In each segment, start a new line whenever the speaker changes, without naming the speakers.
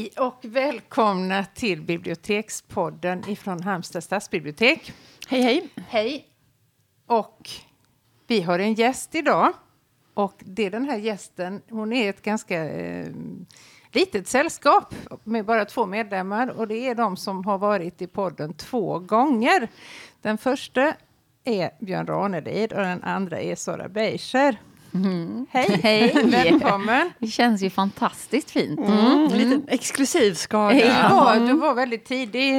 Hej och välkomna till Bibliotekspodden ifrån Halmstad stadsbibliotek.
Hej, hej.
Hej. Och vi har en gäst idag. Och det är den här gästen, hon är ett ganska eh, litet sällskap med bara två medlemmar och det är de som har varit i podden två gånger. Den första är Björn Ranelid och den andra är Sara Beischer.
Mm.
Hej! Hej! Välkommen!
Det känns ju fantastiskt fint.
Mm. Mm. En liten exklusiv skara.
Ja, du var väldigt tidig.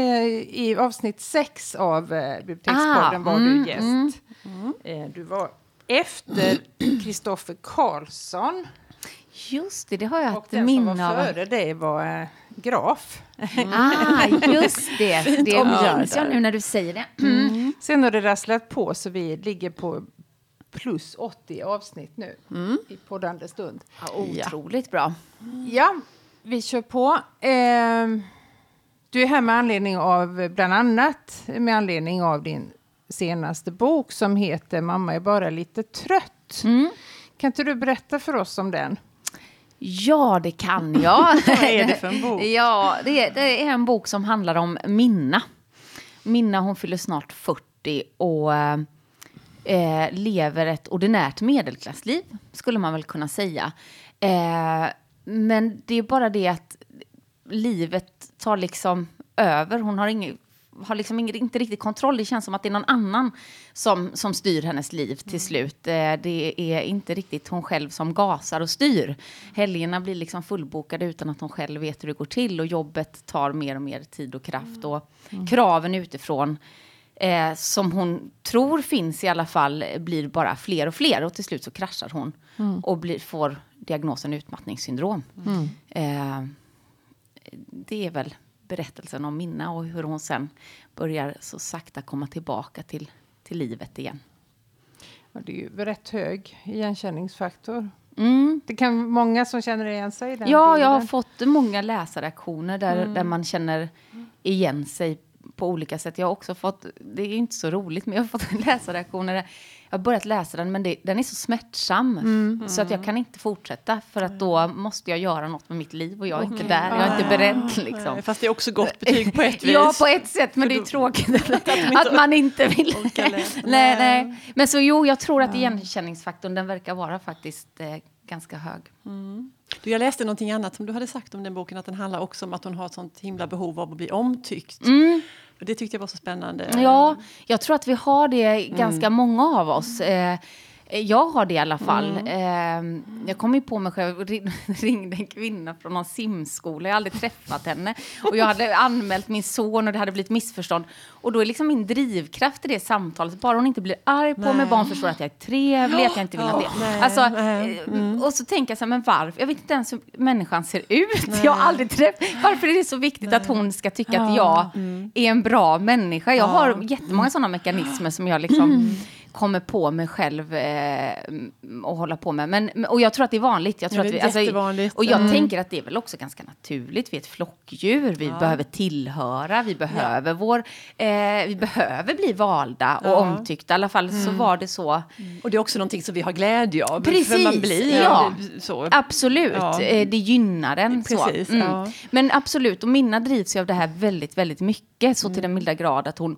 I avsnitt sex av eh, Bibliotekspodden ah, var du gäst. Mm. Eh, du var efter Kristoffer Karlsson.
Just det, det har jag
Och den som var före det var äh, Graf.
Ah, just det. det minns jag nu när du säger det.
Mm. Sen har det rasslat på så vi ligger på plus 80 avsnitt nu mm. i poddande stund.
Ja, otroligt ja. bra.
Ja, vi kör på. Eh, du är här med anledning av, bland annat med anledning av din senaste bok som heter Mamma är bara lite trött. Mm. Kan inte du berätta för oss om den?
Ja, det kan jag.
Vad är det för en bok?
ja, det är, det är en bok som handlar om Minna. Minna, hon fyller snart 40 och eh, lever ett ordinärt medelklassliv, skulle man väl kunna säga. Eh, men det är bara det att livet tar liksom över. Hon har, ingen, har liksom inte riktigt kontroll. Det känns som att det är någon annan som, som styr hennes liv till mm. slut. Eh, det är inte riktigt hon själv som gasar och styr. Helgerna blir liksom fullbokade utan att hon själv vet hur det går till och jobbet tar mer och mer tid och kraft och mm. kraven utifrån eh, som hon tror finns i alla fall blir bara fler och fler och till slut så kraschar hon mm. och blir, får diagnosen utmattningssyndrom. Mm. Eh, det är väl berättelsen om Minna och hur hon sen börjar så sakta komma tillbaka till, till livet igen.
Ja, det är ju rätt hög igenkänningsfaktor. Mm. Det kan många som känner igen sig i den
Ja, bilden. jag har fått många läsarreaktioner där, mm. där man känner igen sig på olika sätt. Jag har också fått, det är inte så roligt, men jag har fått läsarreaktioner. Jag har börjat läsa den, men det, den är så smärtsam mm. så att jag kan inte fortsätta för att då måste jag göra något med mitt liv och jag är inte där, jag är inte beredd. Liksom.
Fast det är också gott betyg på ett vis.
ja, på ett sätt, men det är tråkigt att man inte vill. nej, nej. Men så jo, jag tror att igenkänningsfaktorn, den verkar vara faktiskt eh, ganska hög. Mm.
Du, jag läste någonting annat som du hade sagt om den boken, att den handlar också om att hon har ett sånt himla behov av att bli omtyckt. Mm. Det tyckte jag var så spännande.
Ja, jag tror att vi har det ganska mm. många av oss. Eh, Eh, jag har det i alla fall. Mm. Eh, jag kom ju på mig själv och ringde en kvinna från någon simskola. Jag har aldrig träffat henne. Och jag hade anmält min son och det hade blivit missförstånd. Och då är liksom min drivkraft i det samtalet, bara hon inte blir arg på mig, bara hon förstår att jag är trevlig, att jag inte vill ha det. Alltså, eh, mm. Och så tänker jag så här, men varför? Jag vet inte ens hur människan ser ut. Nej. Jag har aldrig träffat. Varför är det så viktigt Nej. att hon ska tycka att jag mm. är en bra människa? Jag har jättemånga sådana mekanismer som jag liksom mm kommer på mig själv eh, och hålla på med. Men, och jag tror att det är vanligt. Jag tror
ja, att vi, alltså,
och jag mm. tänker att det är väl också ganska naturligt. Vi är ett flockdjur, vi ja. behöver tillhöra, vi behöver ja. vår... Eh, vi behöver bli valda och omtyckta. I alla fall mm. så var det så.
Mm. Och det är också någonting som vi har glädje av.
Precis, man blir, ja. Så. Absolut, eh, det gynnar en.
Precis, så. Mm.
Men absolut, och Minna drivs ju av det här väldigt, väldigt mycket. Så till mm. den milda grad att hon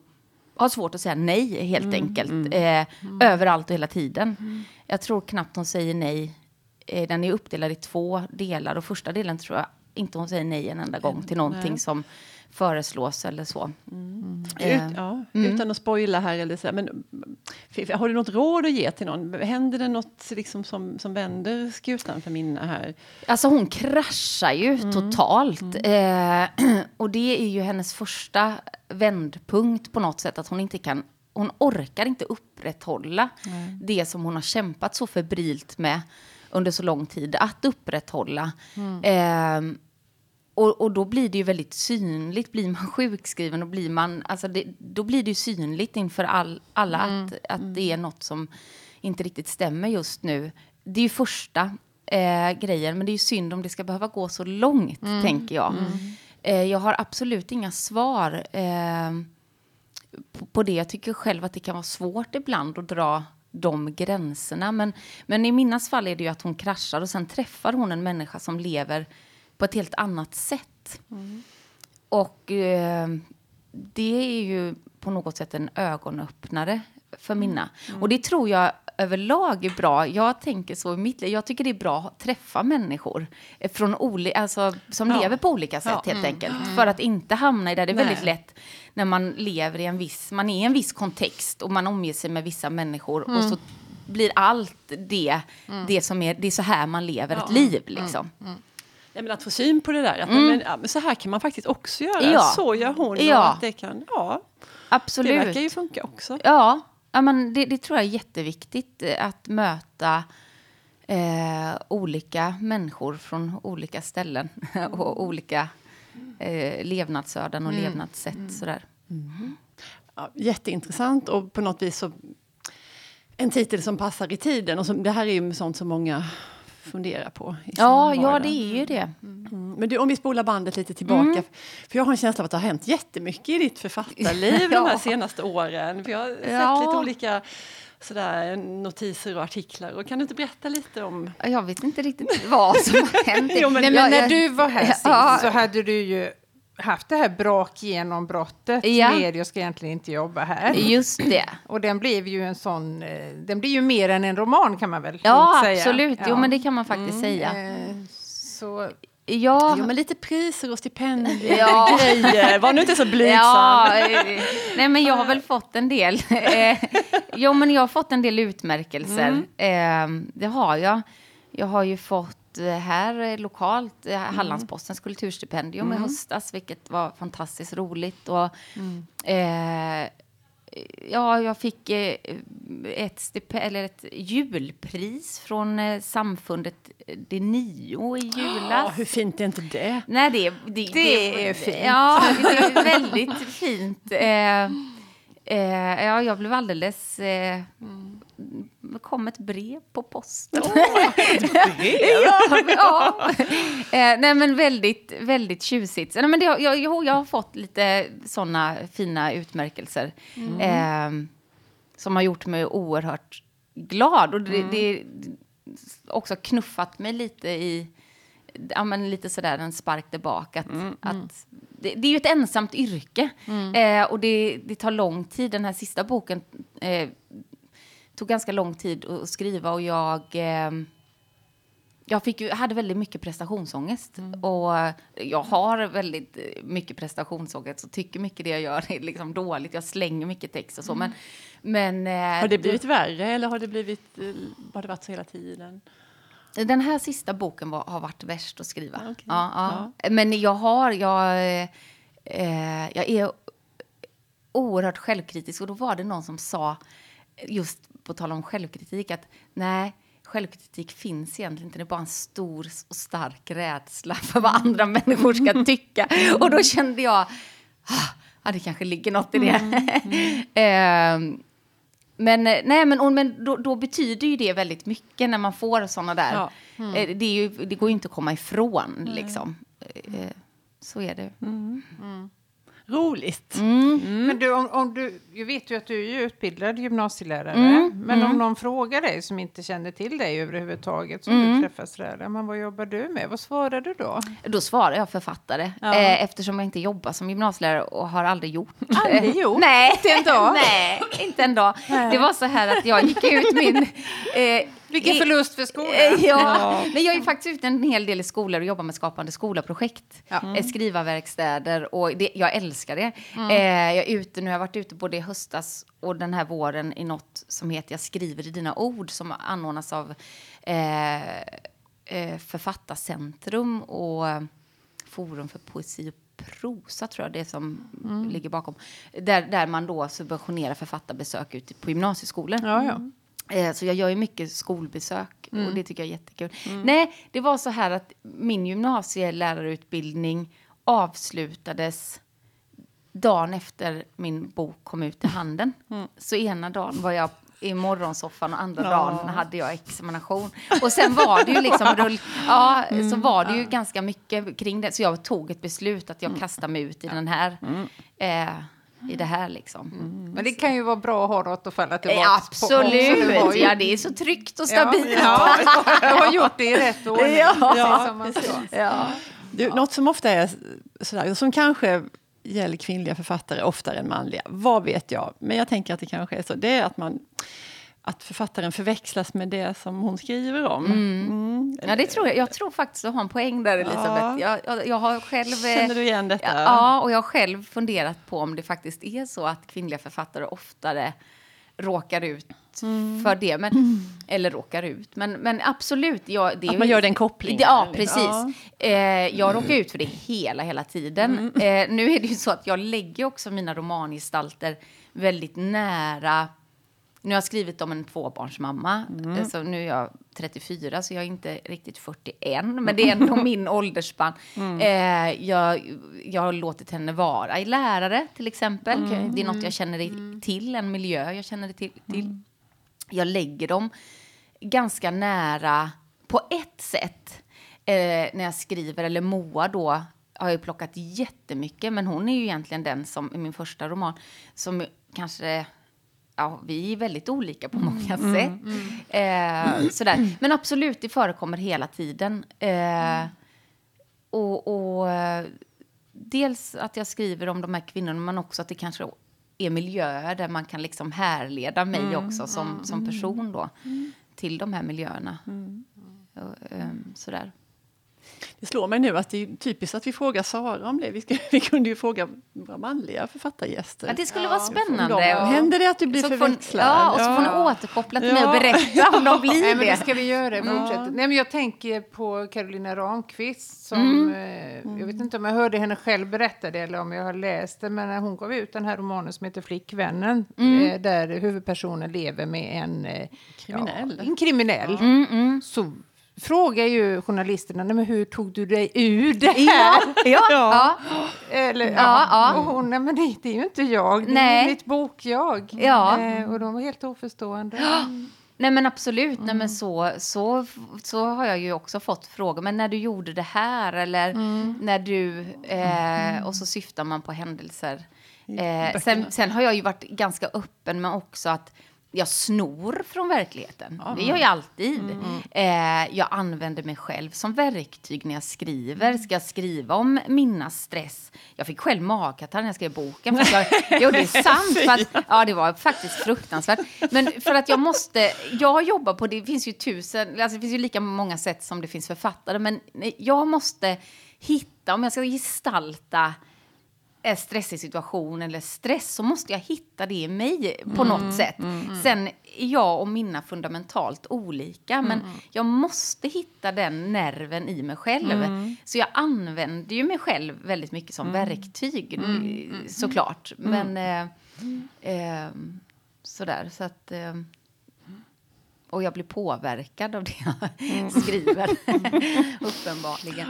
har svårt att säga nej helt mm, enkelt. Mm, eh, mm. Överallt och hela tiden. Mm. Jag tror knappt hon säger nej. Eh, den är uppdelad i två delar och första delen tror jag inte hon säger nej en enda gång till någonting nej. som föreslås eller så.
Mm. Eh, Ut, ja, mm. Utan att spoila här, eller så, men, har du något råd att ge till någon? Händer det något liksom som, som vänder skutan för Minna här?
Alltså hon kraschar ju mm. totalt. Mm. Eh, och det är ju hennes första vändpunkt på något sätt, att hon inte kan hon orkar inte upprätthålla det som hon har kämpat så febrilt med under så lång tid att upprätthålla. Mm. Eh, och, och då blir det ju väldigt synligt. Blir man sjukskriven och blir man, alltså det, då blir det ju synligt inför all, alla mm. att, att mm. det är något som inte riktigt stämmer just nu. Det är ju första eh, grejen, men det är ju synd om det ska behöva gå så långt, mm. tänker jag. Mm. Eh, jag har absolut inga svar eh, på, på, det. Jag tycker själv att det kan vara svårt ibland att dra de gränserna. Men, men i Minnas fall är det ju att hon kraschar och sen träffar hon en människa som lever på ett helt annat sätt. Mm. Och eh, det är ju på något sätt en ögonöppnare för Minna. Mm. Och det tror jag överlag är bra. Jag tänker så i mitt liv. Jag tycker det är bra att träffa människor från oli alltså, som ja. lever på olika sätt ja. helt mm. enkelt. Mm. För att inte hamna i det. Det är Nej. väldigt lätt när man lever i en viss, man är i en viss kontext och man omger sig med vissa människor mm. och så blir allt det, mm. det som är, det är så här man lever ja. ett liv liksom.
Mm. Ja, men att få syn på det där, att men, ja, men så här kan man faktiskt också göra. Ja. Så gör hon. Ja. att det kan, ja.
Absolut.
Det verkar ju funka också.
Ja, ja men det, det tror jag är jätteviktigt eh, att möta eh, olika människor från olika ställen och olika eh, levnadsöden och mm. levnadssätt. Mm. Sådär. Mm.
Ja, jätteintressant och på något vis så en titel som passar i tiden. Och som, det här är ju sånt som många funderar på.
Ja, ja, det är ju det.
Mm. Men du, om vi spolar bandet lite tillbaka. Mm. För jag har en känsla av att det har hänt jättemycket i ditt författarliv ja. de här senaste åren. För jag har ja. sett lite olika sådär, notiser och artiklar. Och kan du inte berätta lite om...
Jag vet inte riktigt vad som har hänt.
jo, men, Nej, men jag, när du var här sist ja. så hade du ju haft det här brakgenombrottet ja. med Jag ska egentligen inte jobba här.
Just det.
Och den blev ju en sån, eh, den blir ju mer än en roman kan man väl
ja,
säga.
Absolut. Ja, Jo, men det kan man faktiskt mm, säga. Eh,
så Ja. Jo, men lite priser och stipendier ja. grejer. Var nu inte så blygsam. Ja,
eh, nej, men jag har väl fått en del. jo, men jag har fått en del utmärkelser. Mm. det har jag. Jag har ju fått här lokalt, eh, mm. Hallandspostens kulturstipendium mm. i höstas, vilket var fantastiskt roligt. Och, mm. eh, ja, jag fick eh, ett, eller ett julpris från eh, samfundet De Nio i julas.
Oh, hur fint är inte det?
Nej, det, det,
det, det är fint.
Ja, det är väldigt fint. Eh, Eh, ja, jag blev alldeles... Eh, mm. Kom ett brev på posten. Oh, ja, ja. Eh, nej, men väldigt, väldigt tjusigt. Nej, men det, jag, jag, jag har fått lite såna fina utmärkelser mm. eh, som har gjort mig oerhört glad. Och det, mm. det också knuffat mig lite i ja, men lite sådär en spark tillbaka. Att, mm, mm. att det, det, är ju ett ensamt yrke mm. eh, och det, det, tar lång tid. Den här sista boken eh, tog ganska lång tid att skriva och jag eh, jag fick ju, hade väldigt mycket prestationsångest. Mm. Och jag har väldigt mycket prestationsångest och tycker mycket det jag gör är liksom dåligt. Jag slänger mycket text och så. Mm. Men, men,
eh, har det blivit värre eller har det, blivit, eh, har det varit så hela tiden?
Den här sista boken var, har varit värst att skriva. Okay. Ja, ja. ja, Men jag har... Jag, eh, jag är oerhört självkritisk. Och då var det någon som sa, just på tal om självkritik, att nej, självkritik finns egentligen inte. Det är bara en stor och stark rädsla för vad andra människor ska tycka. Och då kände jag, ah, ja, det kanske ligger något i det. Mm. Mm. eh, men, nej, men, men då, då, betyder ju det väldigt mycket när man får såna där. Ja. Mm. Eh, det, ju, det, går ju inte att komma ifrån. Mm. Liksom. Eh, så är det. Mm.
mm roligt.
Mm. Mm. Men du, om, om, du, jag vet ju att du är utbildad gymnasielärare. Mm. Men om mm. någon frågar dig som inte känner till dig överhuvudtaget, som du mm. träffas där, men vad jobbar du med? Vad svarar du då?
Då svarar jag författare, ja. eh, eftersom jag inte jobbar som gymnasielärare och har aldrig gjort.
Aldrig gjort?
Nej, inte en dag. Nej, inte en dag. Nej. Det var så här att jag gick ut min eh,
vilken förlust för skolan.
Ja. ja. Men jag är faktiskt ute en hel del i skolor och jobbar med Skapande skola-projekt. Ja. Mm. Skrivarverkstäder och det, jag älskar det. Mm. Eh, jag är ute nu, jag har varit ute både i höstas och den här våren i något som heter Jag skriver i dina ord som anordnas av eh, eh, Författarcentrum och Forum för poesi och prosa tror jag det som mm. ligger bakom. Där, där man då subventionerar författarbesök ute på gymnasieskolor.
Ja, ja.
Eh, så jag gör ju mycket skolbesök mm. och det tycker jag är jättekul. Mm. Nej, det var så här att min gymnasielärarutbildning avslutades dagen efter min bok kom ut i handen. Mm. Så ena dagen var jag i morgonsoffan och andra ja. dagen hade jag examination. Och sen var det ju liksom rull, ja, mm. så var det ju ganska mycket kring det. Så jag tog ett beslut att jag mm. kastar mig ut i den här mm. eh, i det här. Liksom.
Mm. Men det kan ju vara bra att ha något att falla tillbaka
ja, Absolut! På. Absolut! Ja, det är så tryggt och stabilt.
Ja, ja, du har gjort det i rätt ordning.
Ja, ja, ja.
Du, Något som ofta är sådär, som kanske gäller kvinnliga författare oftare än manliga, vad vet jag? Men jag tänker att det kanske är så, det är att man att författaren förväxlas med det som hon skriver om.
Mm. Mm. Ja, det tror jag. jag tror faktiskt du har en poäng där, Elisabeth. Ja. Jag, jag, jag, har själv,
Känner du igen detta?
Ja, och jag har själv funderat på om det faktiskt är så att kvinnliga författare oftare råkar ut mm. för det. Men, eller råkar ut. Men, men absolut. Ja,
det att man gör den kopplingen.
Ja, precis. Ja. Eh, jag råkar ut för det hela, hela tiden. Mm. Eh, nu är det ju så att jag lägger också mina romangestalter väldigt nära nu har jag skrivit om en tvåbarnsmamma. Mm. Så nu är jag 34, så jag är inte riktigt 41. Men det är ändå min åldersspann. Mm. Eh, jag, jag har låtit henne vara i lärare, till exempel. Mm. Det är något jag känner mm. till, en miljö jag känner till. till. Mm. Jag lägger dem ganska nära, på ett sätt, eh, när jag skriver. Eller Moa då, har jag plockat jättemycket. Men hon är ju egentligen den som, i min första roman, som kanske ja, vi är väldigt olika på många mm, sätt. Mm, eh, sådär. Men absolut, det förekommer hela tiden. Eh, och, och, dels att jag skriver om de här kvinnorna, men också att det kanske är miljöer där man kan liksom härleda mig mm, också som, som person då, till de här miljöerna. Och, um, sådär.
Det slår mig nu att det är typiskt att vi frågar Sara om det. Vi, ska, vi kunde ju fråga våra manliga författargäster.
Ja, det skulle ja, vara spännande.
De, händer det att du blir så förväxlad?
ja, och så får ni återkoppla till ja. mig och berätta om de blir
Nej,
men
det. ska vi göra. Ja. Nej, men jag tänker på Carolina Ramqvist som, mm. eh, jag vet inte om jag hörde henne själv berätta det eller om jag har läst det, men när hon gav ut den här romanen som heter Flickvännen, mm. eh, där huvudpersonen lever med en eh,
kriminell,
en kriminell mm, mm. så frågar ju journalisterna, men hur tog du dig ur det här?
Ja, ja.
Eller, ja, ja. Och hon, nej men det, det, är ju inte jag, det nej. är mitt bok-jag. Ja. Eh, och de var helt oförstående.
Nej men absolut, mm. nej, men så, så, så har jag ju också fått frågor. Men när du gjorde det här eller mm. när du... Eh, mm. och så syftar man på händelser. Eh, sen, sen har jag ju varit ganska öppen med också att jag snor från verkligheten. Mm. Det gör jag alltid. Mm. Eh, jag använder mig själv som verktyg när jag skriver. Ska jag skriva om mina stress? Jag fick själv magkatarr när jag skrev boken. För jag, jo, det är sant. För att, ja, det var faktiskt fruktansvärt. Men för att jag måste... Jag jobbar på... Det finns ju tusen... Alltså det finns ju lika många sätt som det finns författare. Men jag måste hitta... Om jag ska gestalta är stressig situation eller stress så måste jag hitta det i mig på mm, något sätt. Mm, mm. Sen är jag och mina fundamentalt olika men mm. jag måste hitta den nerven i mig själv. Mm. Så jag använder ju mig själv väldigt mycket som mm. verktyg såklart. Men eh, eh, sådär så att eh, och jag blir påverkad av det jag skriver, uppenbarligen.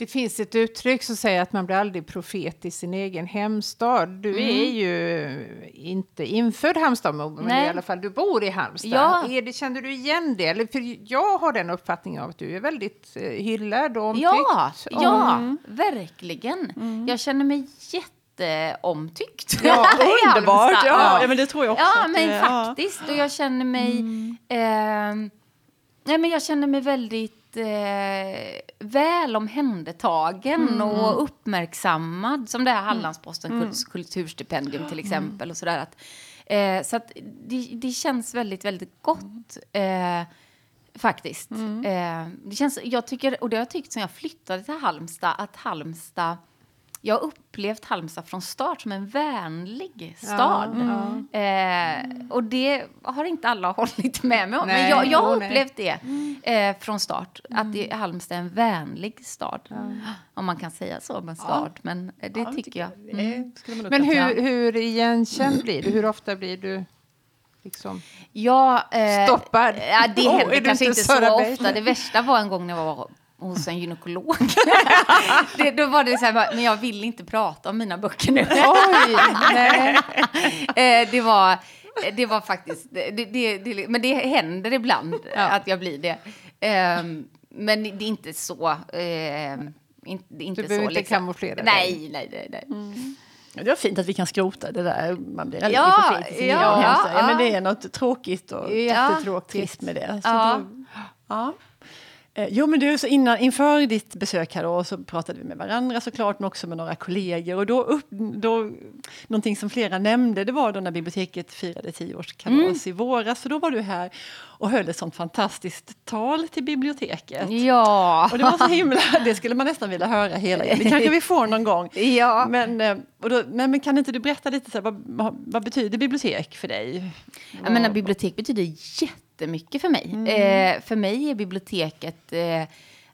Det finns ett uttryck som säger att man blir aldrig profet i sin egen hemstad. Du mm. är ju inte infödd Halmstadmo, men i alla fall du bor i Halmstad. Ja. Är det, känner du igen det? Eller, för jag har den uppfattningen av att du är väldigt eh, hyllad och omtyckt.
Ja, ja mm. verkligen. Mm. Jag känner mig jätteomtyckt.
Ja, underbart! Ja, ja, men det tror jag också.
Ja, men det, faktiskt. Och jag känner mig... Mm. Eh, nej, men jag känner mig väldigt eh, väl omhändertagen mm. och uppmärksammad. Som det här Hallandspostens mm. kulturstipendium till exempel. och sådär. Att, eh, så att det, det känns väldigt, väldigt gott. Eh, faktiskt. Mm. Eh, det känns, jag tycker, och det har jag tyckt sen jag flyttade till Halmstad, att Halmstad jag har upplevt Halmstad från start som en vänlig stad. Ja, mm. eh, och det har inte alla hållit med mig om. Nej, men jag, jag har upplevt det eh, från start. Mm. Att det, Halmstad är en vänlig stad. Ja. Om man kan säga så om en stad. Men det tycker, tycker jag. Mm.
Men hur, hur igenkänd blir du? Hur ofta blir du liksom
ja,
eh, stoppad?
Ja, det händer oh, kanske inte så ofta. Det värsta var en gång när jag var hos en gynekolog. det, då var det så här, men jag vill inte prata om mina böcker nu. Oj, nej. Eh, det var... Det var faktiskt... Det, det, det, men det händer ibland ja. att jag blir det. Um, men det är inte så... Um, inte, inte
du behöver
så,
inte liksom. kamouflera
Nej, nej, nej. nej. Mm.
Det var fint att vi kan skrota det där. Man blir ja, sin ja, ja, ja, men det är något tråkigt och jättetråkigt med det. Så ja. Då, ja. Eh, jo, men du, så innan, inför ditt besök här då, så pratade vi med varandra såklart, men också med några kollegor. Och då, upp, då, någonting som flera nämnde, det var då när biblioteket firade tioårskalas mm. i våras. Så då var du här och höll ett sånt fantastiskt tal till biblioteket.
Ja!
Och det var så himla, det skulle man nästan vilja höra hela Det kanske vi får någon gång.
Ja.
Men, eh, och då, men, men kan inte du berätta lite, så här, vad, vad betyder bibliotek för dig?
Jag menar, bibliotek betyder jätte jättemycket för mig. Mm. Eh, för mig är biblioteket, eh,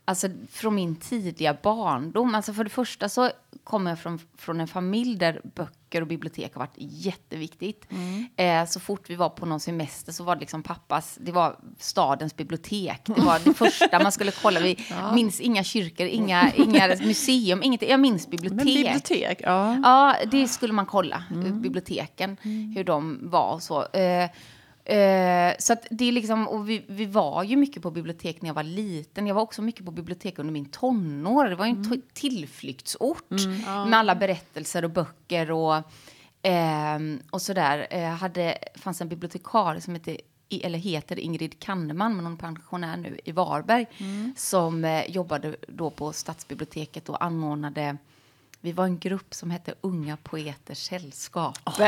alltså från min tidiga barndom, alltså för det första så kommer jag från, från en familj där böcker och bibliotek har varit jätteviktigt. Mm. Eh, så fort vi var på någon semester så var det liksom pappas, det var stadens bibliotek. Det var det första man skulle kolla. Vi ja. minns inga kyrkor, inga, inga museum, inget. Jag minns bibliotek. Men
bibliotek, ja.
Ja, det skulle man kolla, mm. biblioteken, mm. hur de var och så. Eh, Eh, så att det är liksom, och vi, vi var ju mycket på bibliotek när jag var liten. Jag var också mycket på bibliotek under min tonår. Det var ju en mm. tillflyktsort mm, ja. med alla berättelser och böcker och, eh, och sådär. Eh, hade, fanns en bibliotekarie som hette eller heter Ingrid Kanneman, men hon är pensionär nu i Varberg, mm. som eh, jobbade då på stadsbiblioteket och anordnade vi var en grupp som hette Unga Poeters Sällskap. Oh,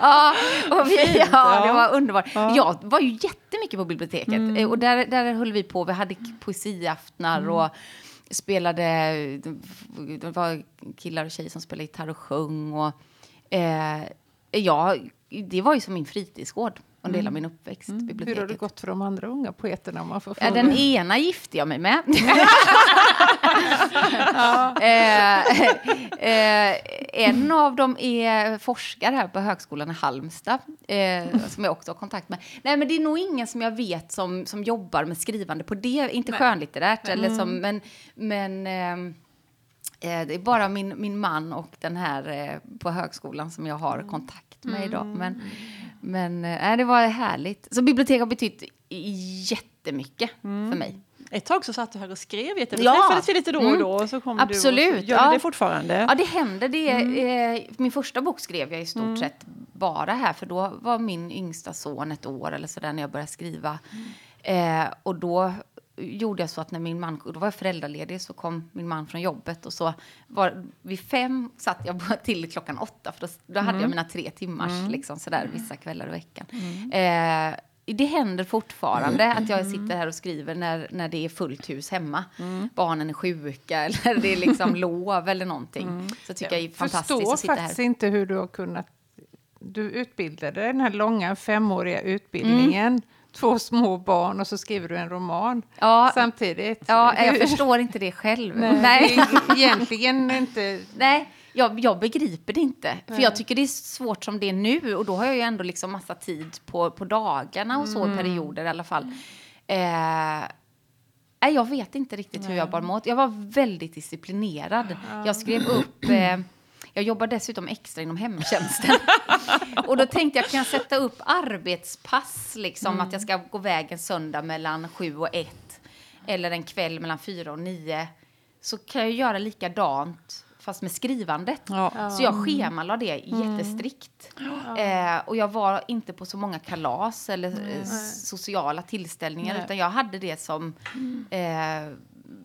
ja, och vi, ja, det var underbart. Ja. Jag var ju jättemycket på biblioteket. Mm. Och där, där höll vi på. Vi hade poesiaftnar mm. och spelade... Det var killar och tjejer som spelade gitarr och sjöng. Och, eh, ja, det var ju som min fritidsgård under hela mm. min uppväxt. Mm.
Hur har det gått för de andra unga poeterna? Man får
ja, den ena gifte jag mig med. eh, eh, en av dem är forskare här på Högskolan i Halmstad, eh, som jag också har kontakt med. Nej, men det är nog ingen som jag vet som, som jobbar med skrivande på det, inte Nej. skönlitterärt, eller som, mm. men, men eh, eh, det är bara min, min man och den här eh, på högskolan som jag har kontakt med idag. Men, men äh, det var härligt. Så bibliotek har betytt jättemycket mm. för mig.
Ett tag så satt du här och skrev, du. Ja. träffades vi lite då och då. Och så kom
Absolut.
Du och, gör ja. du det fortfarande?
Ja, det händer. Det, mm. eh, min första bok skrev jag i stort mm. sett bara här, för då var min yngsta son ett år eller så där när jag började skriva. Mm. Eh, och då gjorde jag så att när min man, då var jag föräldraledig, så kom min man från jobbet och så var vid fem satt jag till klockan åtta, för då, då hade jag mm. mina tre timmars mm. liksom sådär vissa kvällar i veckan. Mm. Eh, det händer fortfarande att jag sitter här och skriver när, när det är fullt hus hemma. Mm. Barnen är sjuka eller det är liksom lov eller någonting. Mm. Så tycker jag, jag är fantastiskt
att
sitta
här. faktiskt inte hur du har kunnat... Du utbildade den här långa femåriga utbildningen. Två små barn och så skriver du en roman ja, samtidigt.
Ja, jag förstår inte det själv.
Nej, Nej. egentligen inte...
Nej, jag, jag begriper det inte. För jag tycker det är svårt som det är nu och då har jag ju ändå liksom massa tid på, på dagarna och så mm. perioder i alla fall. Eh, jag vet inte riktigt Nej. hur jag bar mot. Jag var väldigt disciplinerad. Jag skrev upp eh, jag jobbar dessutom extra inom hemtjänsten. och då tänkte jag, kan jag sätta upp arbetspass, liksom, mm. att jag ska gå vägen söndag mellan sju och ett, eller en kväll mellan fyra och nio, så kan jag göra likadant fast med skrivandet. Ja. Så jag schemalade det mm. jättestrikt. Mm. Eh, och jag var inte på så många kalas eller mm. sociala tillställningar, Nej. utan jag hade det som mm. eh,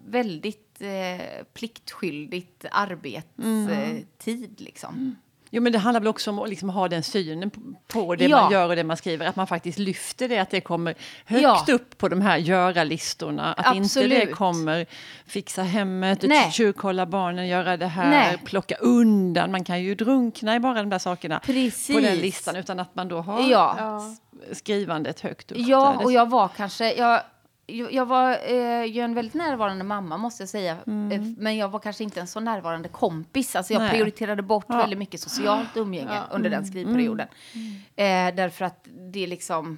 väldigt eh, pliktskyldigt arbetstid. Mm. Liksom. Mm.
Jo, men det handlar väl också om att liksom ha den synen på det ja. man gör och det man skriver, att man faktiskt lyfter det, att det kommer högt ja. upp på de här göra-listorna. Att Absolut. inte det kommer fixa hemmet, tjuvkolla barnen, göra det här, Nej. plocka undan. Man kan ju drunkna i bara de där sakerna Precis. på den listan, utan att man då har ja. skrivandet högt upp.
Ja, och jag var kanske, jag, jag var eh, ju en väldigt närvarande mamma, måste jag säga. Mm. Eh, men jag var kanske inte en så närvarande kompis. Alltså jag Nej. prioriterade bort ja. väldigt mycket socialt umgänge ja. under den mm. skrivperioden. Mm. Eh, därför att det liksom...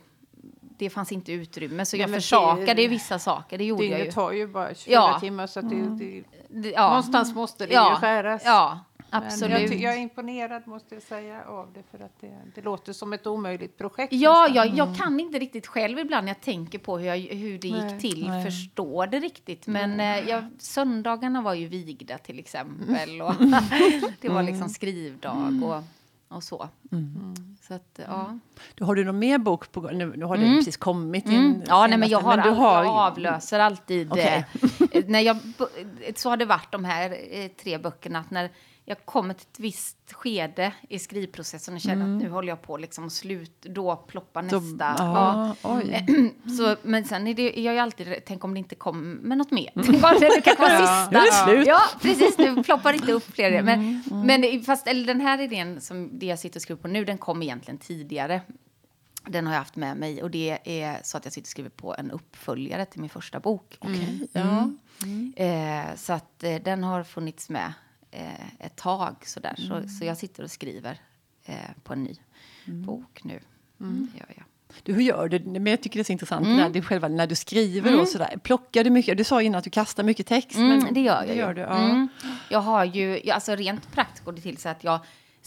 Det fanns inte utrymme, så jag försakade vissa saker. Det gjorde jag ju.
tar ju bara 24 ja. timmar, så att det, mm. det, ja. någonstans måste det ju skäras.
Ja, Absolut.
Jag, jag, är imponerad måste jag säga av det för att det, det låter som ett omöjligt projekt.
Ja, jag, jag mm. kan inte riktigt själv ibland när jag tänker på hur, jag, hur det nej, gick till nej. förstå det riktigt. Men eh, jag, söndagarna var ju vigda till exempel och det var liksom mm. skrivdag och och så. Mm. så att, ja.
Då har du någon mer bok på gång? Nu, nu har det mm. precis kommit in.
Mm. Ja, nej, men jag, har, men du har... jag avlöser alltid. Okay. Eh, när jag, så har det varit de här eh, tre böckerna. Att när jag kommer till ett visst skede i skrivprocessen och känner mm. att nu håller jag på liksom slut, då ploppar nästa. Så, ja, ja. så, men sen är det, jag är alltid, tänk om det inte kommer något mer. Mm. Tänk om det kan vara sista.
Nu är det slut.
Ja, precis, nu ploppar inte upp fler. Men, mm. mm. men fast, eller den här idén som det jag sitter och skriver på nu, den kom egentligen tidigare. Den har jag haft med mig och det är så att jag sitter och skriver på en uppföljare till min första bok.
Okay. Ja.
Mm. Eh, så att eh, den har funnits med eh, ett tag. Sådär. Mm. Så, så jag sitter och skriver eh, på en ny mm. bok nu. Mm. Det gör jag.
Du, hur gör du? Men jag tycker det är så intressant mm. när, du själva, när du skriver. Mm. Och sådär. Plockar du mycket? Du sa innan att du kastar mycket text.
Mm, men det gör jag.
Det
gör
du, ja. Mm.
Jag har ju, alltså rent praktiskt går det till så att jag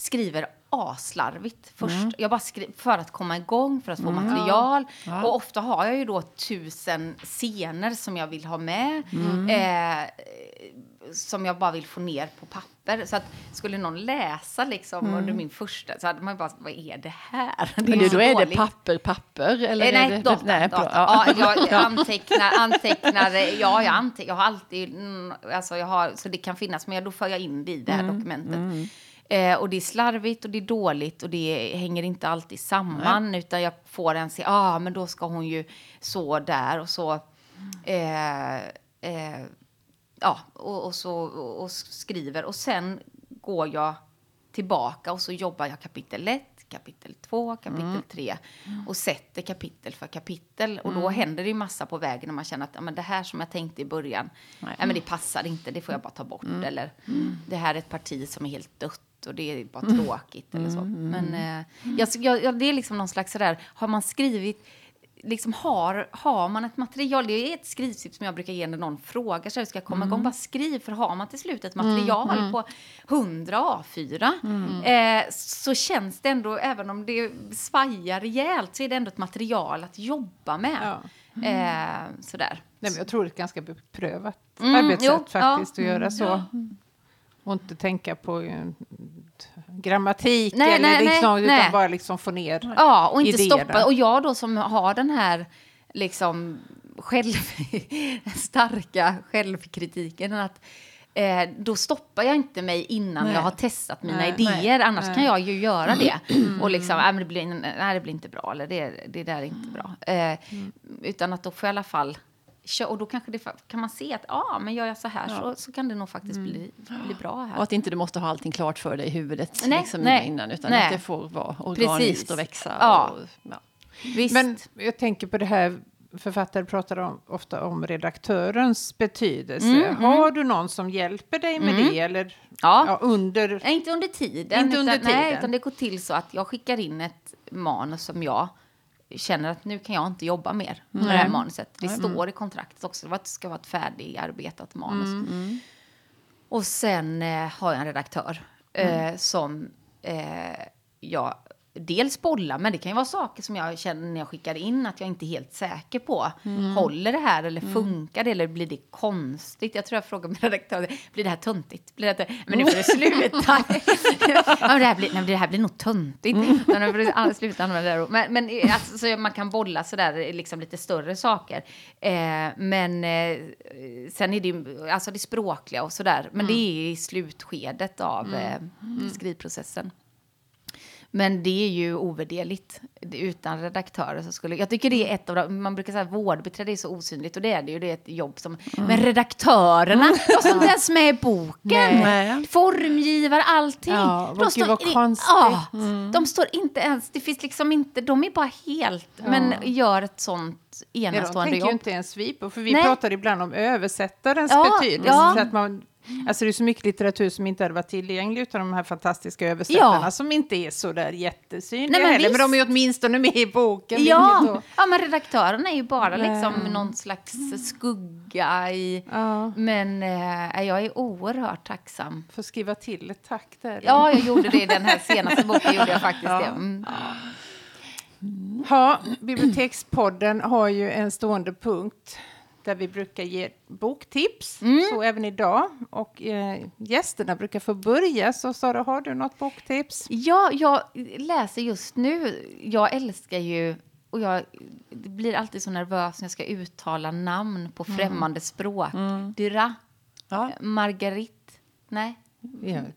skriver aslarvigt först. Mm. Jag bara skriver för att komma igång, för att få mm. material. Ja. Och ofta har jag ju då tusen scener som jag vill ha med. Mm. Eh, som jag bara vill få ner på papper. Så att skulle någon läsa liksom mm. under min första så hade man bara, vad är det här?
Det är Men då är det papper, papper? Eller
eh, nej,
det,
data. Nej, data. Ja. ja. jag antecknar, antecknar, ja, jag, antecknar, jag har alltid, mm, alltså jag har, så det kan finnas, men då för jag in det i det här mm. dokumentet. Eh, och det är slarvigt och det är dåligt och det hänger inte alltid samman. Nej. Utan jag får en se, ja ah, men då ska hon ju så där och så. Eh, eh, ja, och, och, så och skriver. Och sen går jag tillbaka och så jobbar jag kapitel 1, kapitel 2, kapitel 3 mm. och sätter kapitel för kapitel. Och då mm. händer det ju massa på vägen när man känner att ja, men det här som jag tänkte i början, Nej. ja, men det passar inte, det får jag bara ta bort. Mm. Eller mm. det här är ett parti som är helt dött och det är bara mm. tråkigt eller så. Mm. Men eh, jag, jag, det är liksom någon slags sådär, har man skrivit liksom har, har man ett material, det är ett skrivtips som jag brukar ge när någon frågar sig, ska jag komma mm. igång, bara skriv, för har man till slut ett material mm. på 100 A4 mm. eh, så känns det ändå, även om det svajar rejält, så är det ändå ett material att jobba med. Ja. Eh, sådär.
Nej, men jag tror det är ett ganska beprövat mm, arbetssätt jo, faktiskt ja. att göra så. Ja. Och inte tänka på uh, grammatik nej, eller nej, liksom, nej, utan nej. bara liksom få ner
Ja, och inte idéerna. stoppa. Och jag då som har den här liksom själv, starka självkritiken att eh, då stoppar jag inte mig innan jag har testat mina idéer. Annars kan jag ju göra det. Mm. Och liksom, äh, det, blir, nej, det blir inte bra, eller det, det där är inte bra. Eh, mm. Utan att då får jag i alla fall och då kanske det, kan man se att ah, men gör jag så här ja. så, så kan det nog faktiskt mm. bli, bli bra här.
Och att inte du måste ha allting klart för dig i huvudet nej, liksom, nej, innan, utan nej. att det får vara organiskt Precis. och växa. Ja. Och, ja.
Men jag tänker på det här, författare pratar om, ofta om redaktörens betydelse. Mm, mm. har mm. du någon som hjälper dig med mm. det? Eller,
ja.
ja. under...
Inte under tiden.
Inte under
utan,
tiden.
Nej, utan det går till så att jag skickar in ett manus som jag känner att nu kan jag inte jobba mer med det här manuset. Det mm. står i kontraktet också att det ska vara ett färdigarbetat manus. Mm. mm. Och sen eh, har jag en redaktör eh, mm. som eh, jag dels bollar, men det kan ju vara saker som jag känner när jag skickar in att jag inte är helt säker på. Mm. Håller det här eller mm. funkar det eller blir det konstigt? Jag tror jag frågar min redaktör, blir det här töntigt? Blir det men nu får det sluta. ja, det, här blir, nej, det här blir nog töntigt. Mm. sluta använda det. Men, men alltså, så man kan bolla sådär liksom lite större saker. Eh, men eh, sen är det ju, alltså det språkliga och sådär. Men mm. det är i slutskedet av mm. eh, mm. skrivprocessen. Men det är ju ovärderligt. Utan redaktörer så skulle... Jag tycker det är ett av de... Man brukar säga att vårdbiträde är så osynligt och det är det ju. Det är ett jobb som... Mm. Men redaktörerna, mm. de står inte ens med i boken. Nej. Formgivare, allting.
Ja, de står, vad konstigt.
Ja, mm. de står inte ens... Det finns liksom inte... De är bara helt... Ja. Men gör ett sånt enastående jobb. De
tänker ju inte ens vi på, för vi Nej. pratar ibland om översättarens ja, betydelse. Ja. Så att man Mm. Alltså det är så mycket litteratur som inte hade varit tillgänglig utan de här fantastiska översättarna ja. som inte är så där jättesynliga Nej, men heller. Men de är åtminstone med i boken.
Ja, ja men redaktörerna är ju bara liksom någon slags skugga i... Ja. Men äh, jag är oerhört tacksam.
Får skriva till ett tack där.
Ja, jag gjorde det i den här senaste boken. gjorde jag faktiskt ja. Mm.
Ja, Bibliotekspodden har ju en stående punkt där vi brukar ge boktips. Mm. Så även idag. Och eh, gästerna brukar få börja. Så Sara, har du något boktips?
Ja, jag läser just nu. Jag älskar ju och jag blir alltid så nervös när jag ska uttala namn på mm. främmande språk. Mm. Dyra. Ja. Margarit. Nej.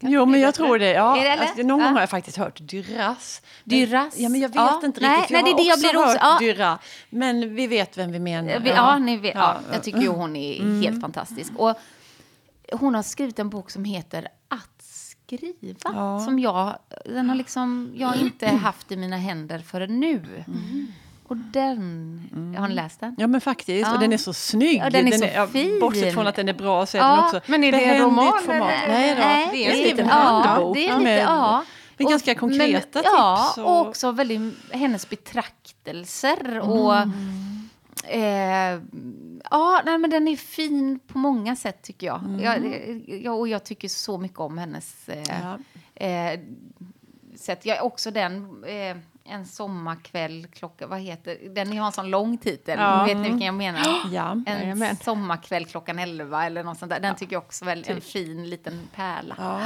Jo, men jag tror det. Ja. det alltså, någon gång har jag faktiskt hört Duras.
Duras?
Ja, men jag vet ja. inte riktigt. Nej, jag nej, det har det också hört ja. Dyra. Men vi vet vem vi menar.
Vi, ja, ni vet, ja. jag tycker ju hon är mm. helt fantastisk. Och hon har skrivit en bok som heter Att skriva. Som jag, den har liksom, jag inte haft i mina händer förrän nu. Mm. Och den, mm. har ni läst den?
Ja men faktiskt, ja. och den är så snygg.
Ja, den är den så är, fin.
Bortsett från att den är bra så är ja. den också
Men är det en roman? Format.
Nej, då. Nej, det är en liten
ja, det är ja.
Men ganska konkreta men, tips.
Ja, och... och också väldigt, hennes betraktelser. Mm. Och, eh, ja, nej, men den är fin på många sätt tycker jag. Mm. jag, jag och jag tycker så mycket om hennes eh, eh, sätt. Jag är också den... En sommarkväll klockan, vad heter den? har en sån lång titel, ja. vet ni vilken jag menar?
Ja.
En sommarkväll klockan 11 eller något sånt där. Den tycker jag också är en fin liten pärla. Ja.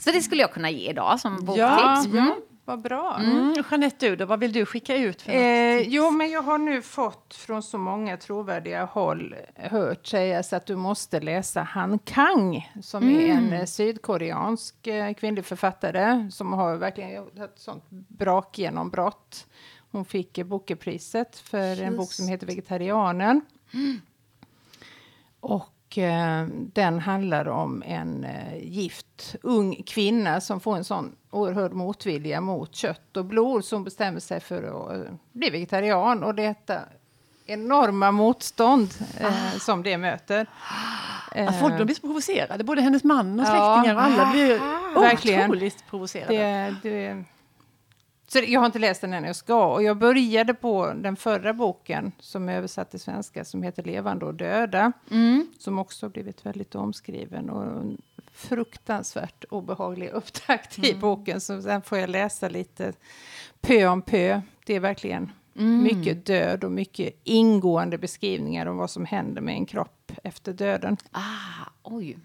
Så det skulle jag kunna ge idag som boktips.
Mm. Vad bra.
Mm. Jeanette, du då, vad vill du skicka ut? För
eh, jo, men jag har nu fått från så många trovärdiga håll hört sägas att du måste läsa Han Kang som mm. är en eh, sydkoreansk eh, kvinnlig författare som har verkligen haft ett sånt brakgenombrott. Hon fick eh, Bookerpriset för Just. en bok som heter Vegetarianen. Mm. Och Eh, den handlar om en eh, gift ung kvinna som får en sån oerhörd motvilja mot kött och blod som bestämmer sig för att eh, bli vegetarian. Och detta enorma motstånd ah. som det möter.
Att folk blir så provocerade, både hennes man och släktingar ja. och alla blir ah, otroligt provocerade.
Det, det, så jag har inte läst den än, jag ska. Och jag började på den förra boken som är översatt till svenska som heter Levande och döda. Mm. Som också har blivit väldigt omskriven och en fruktansvärt obehaglig upptakt mm. i boken. Så sen får jag läsa lite pö om pö. Det är verkligen mm. mycket död och mycket ingående beskrivningar om vad som händer med en kropp efter döden.
Ah, oj.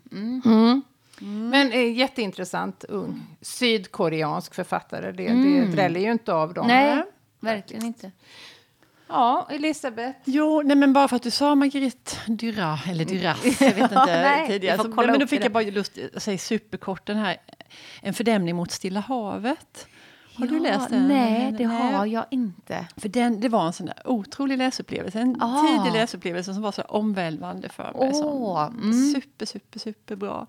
Mm. Men eh, jätteintressant ung sydkoreansk författare. Det, mm. det dräller ju inte av dem.
Nej, verkligen inte.
Ja, Elisabeth?
Jo, nej men bara för att du sa Marguerite Duras, eller Duras, jag vet inte nej, tidigare. Så, men då fick jag bara lust att säga superkort den här En fördämning mot Stilla havet. Har ja, du läst den?
Nej, det nej. har jag inte.
För den, det var en sån där otrolig läsupplevelse. En ah. tidig läsupplevelse som var så omvälvande för mig. Oh, mm. Super, super, superbra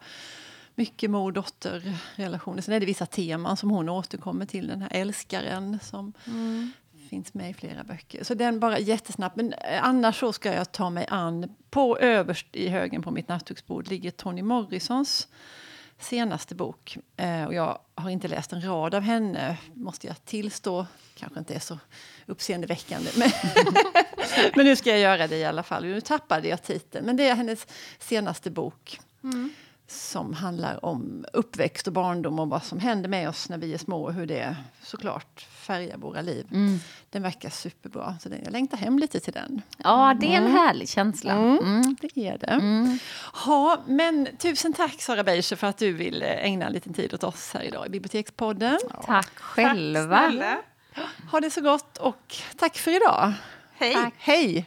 mycket mor-dotter-relationer. Sen är det vissa teman som hon återkommer till, den här älskaren som mm. finns med i flera böcker. Så den bara jättesnabbt. Men eh, annars så ska jag ta mig an, på överst i högen på mitt nattduksbord ligger Toni Morrisons senaste bok. Eh, och jag har inte läst en rad av henne, måste jag tillstå. Kanske inte är så uppseendeväckande. Men, men nu ska jag göra det i alla fall. Nu tappade jag titeln. Men det är hennes senaste bok. Mm som handlar om uppväxt och barndom och vad som händer med oss när vi är små och hur det såklart färgar våra liv. Mm. Den verkar superbra, så jag längtar hem lite till den.
Ja, det är en mm. härlig känsla.
Mm. mm. Det är det. Mm. Ha, men tusen tack Sara Beischer för att du vill ägna en liten tid åt oss här idag i Bibliotekspodden.
Ja. Tack själva.
Tack ha det så gott och tack för idag.
Hej. Tack.
Hej.